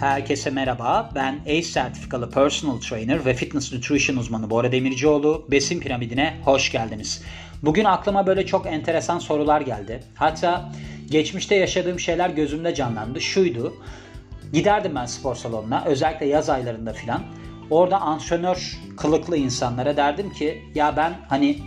Herkese merhaba. Ben ACE sertifikalı personal trainer ve fitness nutrition uzmanı Bora Demircioğlu. Besin piramidine hoş geldiniz. Bugün aklıma böyle çok enteresan sorular geldi. Hatta geçmişte yaşadığım şeyler gözümde canlandı. Şuydu. Giderdim ben spor salonuna özellikle yaz aylarında filan. Orada antrenör kılıklı insanlara derdim ki ya ben hani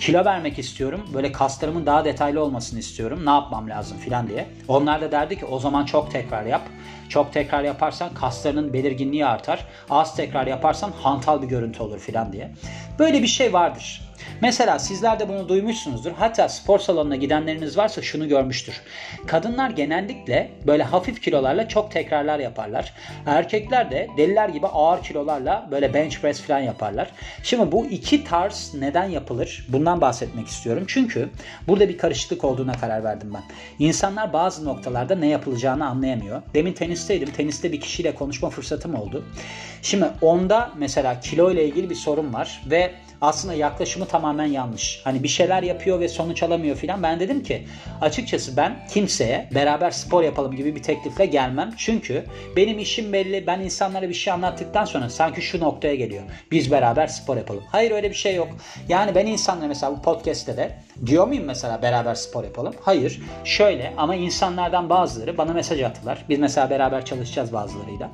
kilo vermek istiyorum. Böyle kaslarımın daha detaylı olmasını istiyorum. Ne yapmam lazım filan diye. Onlar da derdi ki o zaman çok tekrar yap. Çok tekrar yaparsan kaslarının belirginliği artar. Az tekrar yaparsan hantal bir görüntü olur filan diye. Böyle bir şey vardır. Mesela sizler de bunu duymuşsunuzdur. Hatta spor salonuna gidenleriniz varsa şunu görmüştür. Kadınlar genellikle böyle hafif kilolarla çok tekrarlar yaparlar. Erkekler de deliler gibi ağır kilolarla böyle bench press falan yaparlar. Şimdi bu iki tarz neden yapılır? Bundan bahsetmek istiyorum. Çünkü burada bir karışıklık olduğuna karar verdim ben. İnsanlar bazı noktalarda ne yapılacağını anlayamıyor. Demin tenisteydim. Teniste bir kişiyle konuşma fırsatım oldu. Şimdi onda mesela kilo ile ilgili bir sorun var ve aslında yaklaşımı tamamen yanlış. Hani bir şeyler yapıyor ve sonuç alamıyor filan. Ben dedim ki açıkçası ben kimseye beraber spor yapalım gibi bir teklifle gelmem. Çünkü benim işim belli. Ben insanlara bir şey anlattıktan sonra sanki şu noktaya geliyor. Biz beraber spor yapalım. Hayır öyle bir şey yok. Yani ben insanlara mesela bu podcast'te de diyor muyum mesela beraber spor yapalım? Hayır. Şöyle ama insanlardan bazıları bana mesaj attılar. Biz mesela beraber çalışacağız bazılarıyla.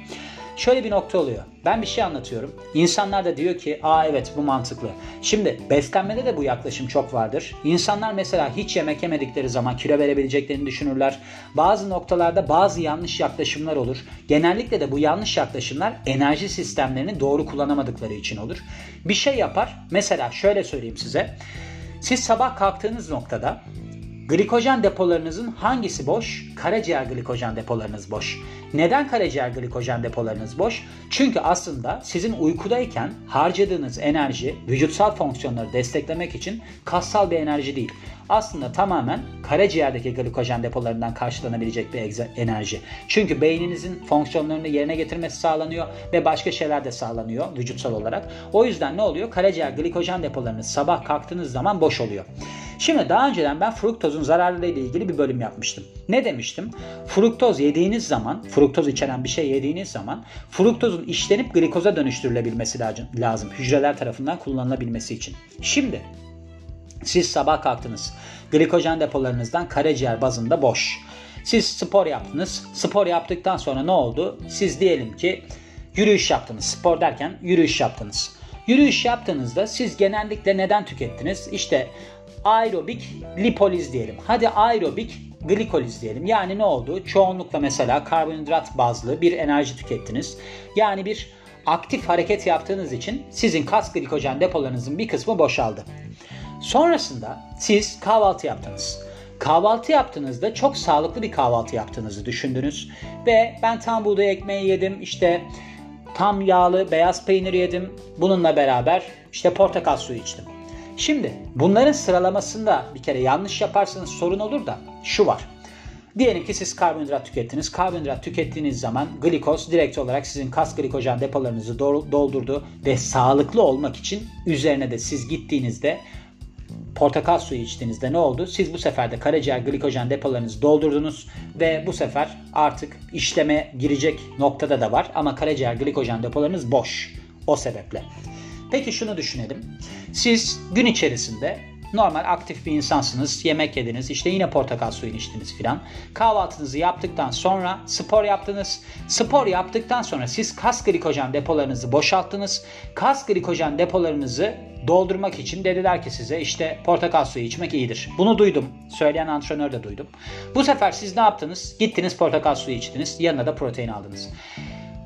Şöyle bir nokta oluyor. Ben bir şey anlatıyorum. İnsanlar da diyor ki aa evet bu mantıklı. Şimdi beslenmede de bu yaklaşım çok vardır. İnsanlar mesela hiç yemek yemedikleri zaman kilo verebileceklerini düşünürler. Bazı noktalarda bazı yanlış yaklaşımlar olur. Genellikle de bu yanlış yaklaşımlar enerji sistemlerini doğru kullanamadıkları için olur. Bir şey yapar. Mesela şöyle söyleyeyim size. Siz sabah kalktığınız noktada Glikojen depolarınızın hangisi boş? Karaciğer glikojen depolarınız boş. Neden karaciğer glikojen depolarınız boş? Çünkü aslında sizin uykudayken harcadığınız enerji vücutsal fonksiyonları desteklemek için kassal bir enerji değil. Aslında tamamen karaciğerdeki glikojen depolarından karşılanabilecek bir enerji. Çünkü beyninizin fonksiyonlarını yerine getirmesi sağlanıyor ve başka şeyler de sağlanıyor vücutsal olarak. O yüzden ne oluyor? Karaciğer glikojen depolarınız sabah kalktığınız zaman boş oluyor. Şimdi daha önceden ben fruktozun zararları ile ilgili bir bölüm yapmıştım. Ne demiştim? Fruktoz yediğiniz zaman, fruktoz içeren bir şey yediğiniz zaman fruktozun işlenip glikoza dönüştürülebilmesi lazım. Hücreler tarafından kullanılabilmesi için. Şimdi siz sabah kalktınız. Glikojen depolarınızdan karaciğer bazında boş. Siz spor yaptınız. Spor yaptıktan sonra ne oldu? Siz diyelim ki yürüyüş yaptınız. Spor derken yürüyüş yaptınız. Yürüyüş yaptığınızda siz genellikle neden tükettiniz? İşte aerobik lipoliz diyelim. Hadi aerobik glikoliz diyelim. Yani ne oldu? Çoğunlukla mesela karbonhidrat bazlı bir enerji tükettiniz. Yani bir aktif hareket yaptığınız için sizin kas glikojen depolarınızın bir kısmı boşaldı. Sonrasında siz kahvaltı yaptınız. Kahvaltı yaptığınızda çok sağlıklı bir kahvaltı yaptığınızı düşündünüz. Ve ben tam buğday ekmeği yedim, işte tam yağlı beyaz peynir yedim. Bununla beraber işte portakal suyu içtim. Şimdi bunların sıralamasında bir kere yanlış yaparsanız sorun olur da şu var. Diyelim ki siz karbonhidrat tükettiniz. Karbonhidrat tükettiğiniz zaman glikoz direkt olarak sizin kas glikojen depolarınızı doldurdu ve sağlıklı olmak için üzerine de siz gittiğinizde portakal suyu içtiğinizde ne oldu? Siz bu sefer de karaciğer glikojen depolarınızı doldurdunuz ve bu sefer artık işleme girecek noktada da var ama karaciğer glikojen depolarınız boş. O sebeple. Peki şunu düşünelim. Siz gün içerisinde normal aktif bir insansınız. Yemek yediniz. işte yine portakal suyu içtiniz filan. Kahvaltınızı yaptıktan sonra spor yaptınız. Spor yaptıktan sonra siz kas glikojen depolarınızı boşalttınız. Kas glikojen depolarınızı doldurmak için dediler ki size işte portakal suyu içmek iyidir. Bunu duydum. Söyleyen antrenör de duydum. Bu sefer siz ne yaptınız? Gittiniz portakal suyu içtiniz. Yanına da protein aldınız.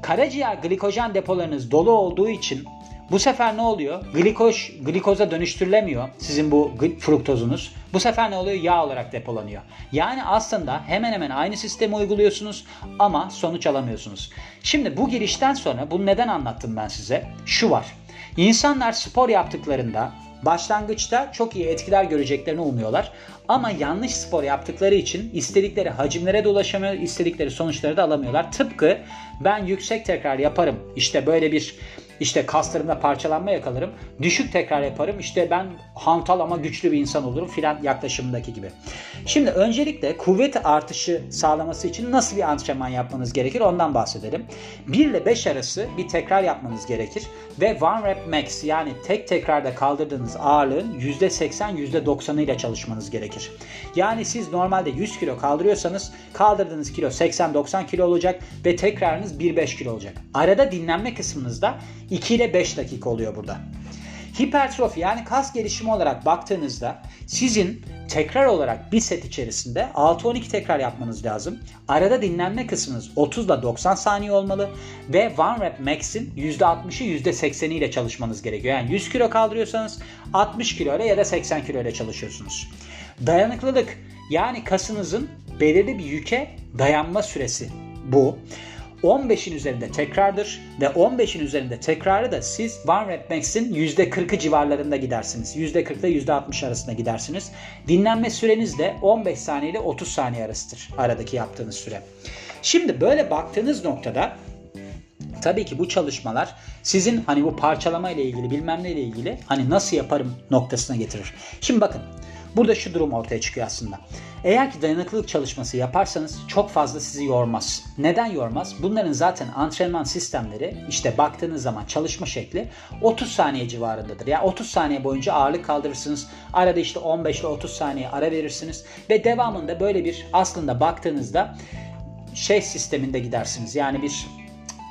Karaciğer glikojen depolarınız dolu olduğu için bu sefer ne oluyor? Glikoz, glikoza dönüştürülemiyor sizin bu fruktozunuz. Bu sefer ne oluyor? Yağ olarak depolanıyor. Yani aslında hemen hemen aynı sistemi uyguluyorsunuz ama sonuç alamıyorsunuz. Şimdi bu girişten sonra bunu neden anlattım ben size? Şu var. İnsanlar spor yaptıklarında başlangıçta çok iyi etkiler göreceklerini umuyorlar. Ama yanlış spor yaptıkları için istedikleri hacimlere de ulaşamıyor, istedikleri sonuçları da alamıyorlar. Tıpkı ben yüksek tekrar yaparım, işte böyle bir İşte kaslarımda parçalanma yakalarım. Düşük tekrar yaparım. İşte ben hantal ama güçlü bir insan olurum filan yaklaşımındaki gibi. Şimdi öncelikle kuvvet artışı sağlaması için nasıl bir antrenman yapmanız gerekir ondan bahsedelim. 1 ile 5 arası bir tekrar yapmanız gerekir ve one rep max yani tek tekrarda kaldırdığınız ağırlığın %80 %90'ı ile çalışmanız gerekir. Yani siz normalde 100 kilo kaldırıyorsanız kaldırdığınız kilo 80-90 kilo olacak ve tekrarınız 1-5 kilo olacak. Arada dinlenme kısmınızda 2 ile 5 dakika oluyor burada. Hipertrofi yani kas gelişimi olarak baktığınızda sizin tekrar olarak bir set içerisinde 6-12 tekrar yapmanız lazım. Arada dinlenme kısmınız 30 ile 90 saniye olmalı ve one rep max'in %60'ı %80'i ile çalışmanız gerekiyor. Yani 100 kilo kaldırıyorsanız 60 kilo ile ya da 80 kilo ile çalışıyorsunuz. Dayanıklılık yani kasınızın belirli bir yüke dayanma süresi bu. 15'in üzerinde tekrardır ve 15'in üzerinde tekrarı da siz One Rep Max'in %40'ı civarlarında gidersiniz. %40 ile %60 arasında gidersiniz. Dinlenme süreniz de 15 saniye ile 30 saniye arasıdır aradaki yaptığınız süre. Şimdi böyle baktığınız noktada Tabii ki bu çalışmalar sizin hani bu parçalama ile ilgili bilmem ne ile ilgili hani nasıl yaparım noktasına getirir. Şimdi bakın burada şu durum ortaya çıkıyor aslında. Eğer ki dayanıklılık çalışması yaparsanız çok fazla sizi yormaz. Neden yormaz? Bunların zaten antrenman sistemleri işte baktığınız zaman çalışma şekli 30 saniye civarındadır. Yani 30 saniye boyunca ağırlık kaldırırsınız. Arada işte 15 ile 30 saniye ara verirsiniz ve devamında böyle bir aslında baktığınızda şey sisteminde gidersiniz. Yani bir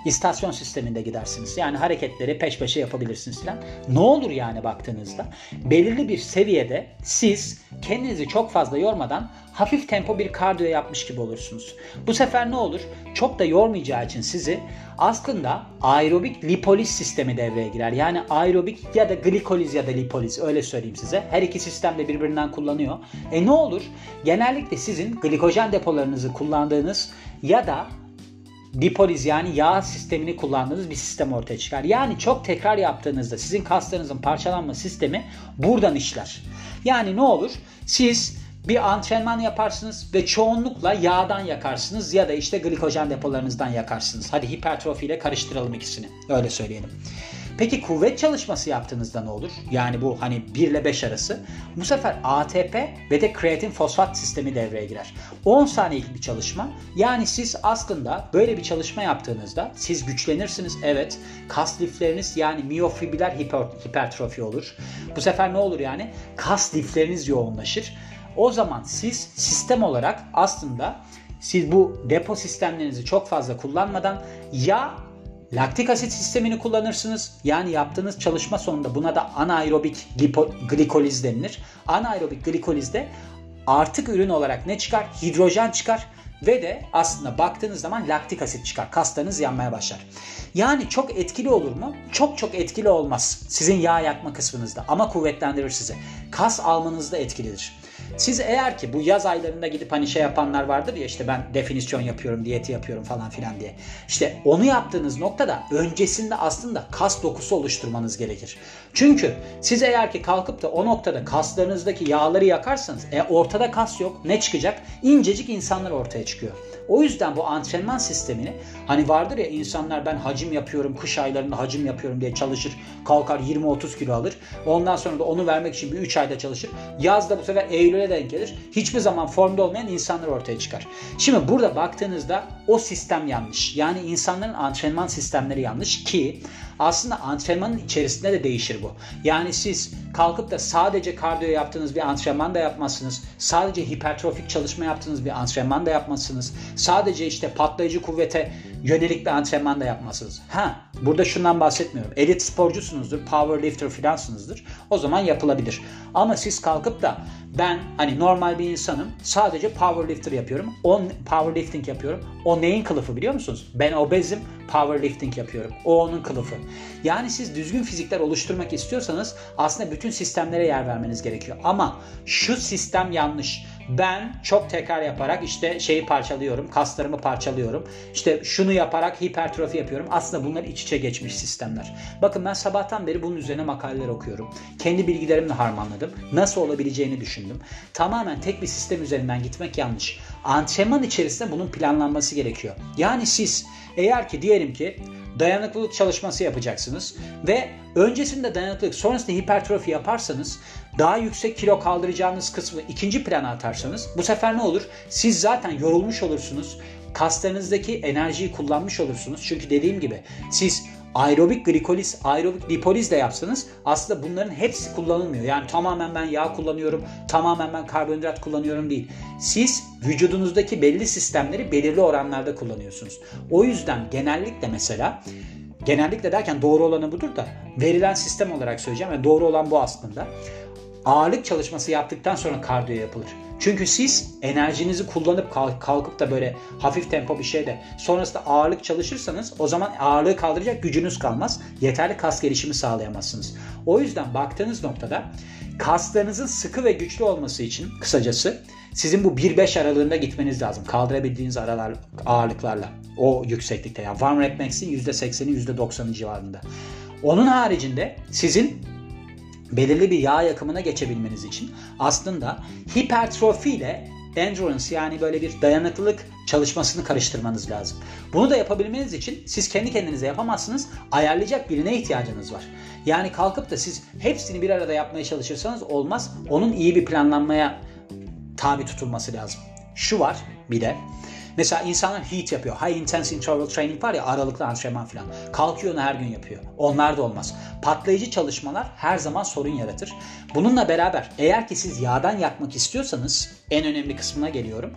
istasyon sisteminde gidersiniz. Yani hareketleri peş peşe yapabilirsiniz falan. Ne olur yani baktığınızda belirli bir seviyede siz kendinizi çok fazla yormadan hafif tempo bir kardiyo yapmış gibi olursunuz. Bu sefer ne olur? Çok da yormayacağı için sizi aslında aerobik lipoliz sistemi devreye girer. Yani aerobik ya da glikoliz ya da lipoliz öyle söyleyeyim size. Her iki sistem de birbirinden kullanıyor. E ne olur? Genellikle sizin glikojen depolarınızı kullandığınız ya da lipoliz yani yağ sistemini kullandığınız bir sistem ortaya çıkar. Yani çok tekrar yaptığınızda sizin kaslarınızın parçalanma sistemi buradan işler. Yani ne olur? Siz bir antrenman yaparsınız ve çoğunlukla yağdan yakarsınız ya da işte glikojen depolarınızdan yakarsınız. Hadi hipertrofi ile karıştıralım ikisini. Öyle söyleyelim. Peki kuvvet çalışması yaptığınızda ne olur? Yani bu hani 1 ile 5 arası. Bu sefer ATP ve de kreatin fosfat sistemi devreye girer. 10 saniyelik bir çalışma. Yani siz aslında böyle bir çalışma yaptığınızda siz güçlenirsiniz. Evet. Kas lifleriniz yani miyofibriler hiper, hipertrofi olur. Bu sefer ne olur yani? Kas lifleriniz yoğunlaşır. O zaman siz sistem olarak aslında siz bu depo sistemlerinizi çok fazla kullanmadan ya Laktik asit sistemini kullanırsınız. Yani yaptığınız çalışma sonunda buna da anaerobik glikoliz denilir. Anaerobik glikolizde artık ürün olarak ne çıkar? Hidrojen çıkar ve de aslında baktığınız zaman laktik asit çıkar. Kaslarınız yanmaya başlar. Yani çok etkili olur mu? Çok çok etkili olmaz. Sizin yağ yakma kısmınızda ama kuvvetlendirir sizi. Kas almanızda etkilidir. Siz eğer ki bu yaz aylarında gidip hani şey yapanlar vardır ya işte ben definisyon yapıyorum, diyeti yapıyorum falan filan diye. İşte onu yaptığınız noktada öncesinde aslında kas dokusu oluşturmanız gerekir. Çünkü siz eğer ki kalkıp da o noktada kaslarınızdaki yağları yakarsanız e, ortada kas yok ne çıkacak? İncecik insanlar ortaya çıkıyor. O yüzden bu antrenman sistemini hani vardır ya insanlar ben hacim yapıyorum, kış aylarında hacim yapıyorum diye çalışır. Kalkar 20-30 kilo alır. Ondan sonra da onu vermek için bir 3 ayda çalışır. Yazda bu sefer Eylül'e denk gelir. Hiçbir zaman formda olmayan insanlar ortaya çıkar. Şimdi burada baktığınızda o sistem yanlış. Yani insanların antrenman sistemleri yanlış ki aslında antrenmanın içerisinde de değişir bu. Yani siz kalkıp da sadece kardiyo yaptığınız bir antrenman da yapmazsınız. Sadece hipertrofik çalışma yaptığınız bir antrenman da yapmazsınız. Sadece işte patlayıcı kuvvete yönelik bir antrenman da yapmazsınız. Ha, burada şundan bahsetmiyorum. Elit sporcusunuzdur, powerlifter filansınızdır. O zaman yapılabilir. Ama siz kalkıp da ben hani normal bir insanım. Sadece powerlifter yapıyorum. On powerlifting yapıyorum. O neyin kılıfı biliyor musunuz? Ben obezim, powerlifting yapıyorum. O onun kılıfı. Yani siz düzgün fizikler oluşturmak istiyorsanız aslında bütün sistemlere yer vermeniz gerekiyor. Ama şu sistem yanlış. Ben çok tekrar yaparak işte şeyi parçalıyorum, kaslarımı parçalıyorum. İşte şunu yaparak hipertrofi yapıyorum. Aslında bunlar iç içe geçmiş sistemler. Bakın ben sabahtan beri bunun üzerine makaleler okuyorum. Kendi bilgilerimle harmanladım. Nasıl olabileceğini düşündüm. Tamamen tek bir sistem üzerinden gitmek yanlış. Antrenman içerisinde bunun planlanması gerekiyor. Yani siz eğer ki diyelim ki dayanıklılık çalışması yapacaksınız ve öncesinde dayanıklılık sonrasında hipertrofi yaparsanız daha yüksek kilo kaldıracağınız kısmı ikinci plana atarsanız bu sefer ne olur? Siz zaten yorulmuş olursunuz. Kaslarınızdaki enerjiyi kullanmış olursunuz. Çünkü dediğim gibi siz aerobik glikoliz, aerobik lipoliz de yapsanız aslında bunların hepsi kullanılmıyor. Yani tamamen ben yağ kullanıyorum, tamamen ben karbonhidrat kullanıyorum değil. Siz vücudunuzdaki belli sistemleri belirli oranlarda kullanıyorsunuz. O yüzden genellikle mesela genellikle derken doğru olanı budur da verilen sistem olarak söyleyeceğim ve doğru olan bu aslında. Ağırlık çalışması yaptıktan sonra kardiyo yapılır. Çünkü siz enerjinizi kullanıp kalkıp da böyle hafif tempo bir şeyde sonrasında ağırlık çalışırsanız o zaman ağırlığı kaldıracak gücünüz kalmaz. Yeterli kas gelişimi sağlayamazsınız. O yüzden baktığınız noktada kaslarınızın sıkı ve güçlü olması için kısacası sizin bu 1-5 aralığında gitmeniz lazım. Kaldırabildiğiniz aralar ağırlıklarla o yükseklikte. Yani One Rep Max'in %80'i %90'ı civarında. Onun haricinde sizin belirli bir yağ yakımına geçebilmeniz için aslında hipertrofi ile endurance yani böyle bir dayanıklılık çalışmasını karıştırmanız lazım. Bunu da yapabilmeniz için siz kendi kendinize yapamazsınız. Ayarlayacak birine ihtiyacınız var. Yani kalkıp da siz hepsini bir arada yapmaya çalışırsanız olmaz. Onun iyi bir planlanmaya tabi tutulması lazım. Şu var bir de Mesela insanlar HIIT yapıyor. High Intense Interval Training var ya aralıklı antrenman falan. Kalkıyor onu her gün yapıyor. Onlar da olmaz. Patlayıcı çalışmalar her zaman sorun yaratır. Bununla beraber eğer ki siz yağdan yakmak istiyorsanız en önemli kısmına geliyorum.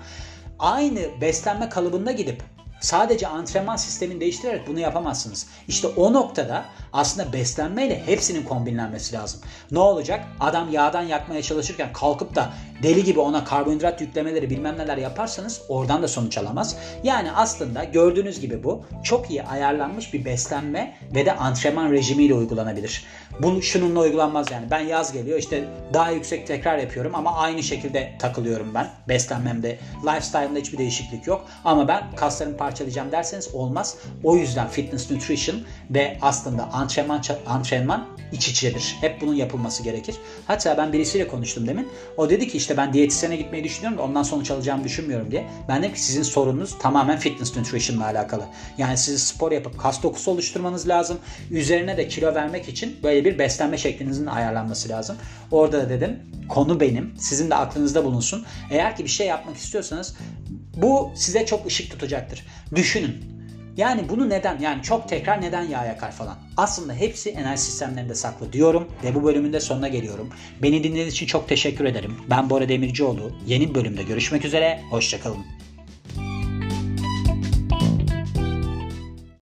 Aynı beslenme kalıbında gidip Sadece antrenman sistemini değiştirerek bunu yapamazsınız. İşte o noktada aslında beslenmeyle hepsinin kombinlenmesi lazım. Ne olacak? Adam yağdan yakmaya çalışırken kalkıp da deli gibi ona karbonhidrat yüklemeleri bilmem neler yaparsanız oradan da sonuç alamaz. Yani aslında gördüğünüz gibi bu çok iyi ayarlanmış bir beslenme ve de antrenman rejimiyle uygulanabilir. Bu şununla uygulanmaz yani. Ben yaz geliyor işte daha yüksek tekrar yapıyorum ama aynı şekilde takılıyorum ben. Beslenmemde, lifestyle'ımda hiçbir değişiklik yok. Ama ben kaslarımı parçalayacağım derseniz olmaz. O yüzden fitness nutrition ve aslında antrenman antrenman iç içedir. Hep bunun yapılması gerekir. Hatta ben birisiyle konuştum demin. O dedi ki işte ben diyetisyene gitmeyi düşünüyorum da ondan sonuç alacağımı düşünmüyorum diye. Ben dedim ki sizin sorununuz tamamen fitness nutrition ile alakalı. Yani siz spor yapıp kas dokusu oluşturmanız lazım. Üzerine de kilo vermek için böyle bir beslenme şeklinizin ayarlanması lazım. Orada da dedim konu benim. Sizin de aklınızda bulunsun. Eğer ki bir şey yapmak istiyorsanız bu size çok ışık tutacaktır. Düşünün. Yani bunu neden yani çok tekrar neden yağ yakar falan. Aslında hepsi enerji sistemlerinde saklı diyorum ve bu bölümün de sonuna geliyorum. Beni dinlediğiniz için çok teşekkür ederim. Ben Bora Demircioğlu. Yeni bölümde görüşmek üzere. Hoşçakalın.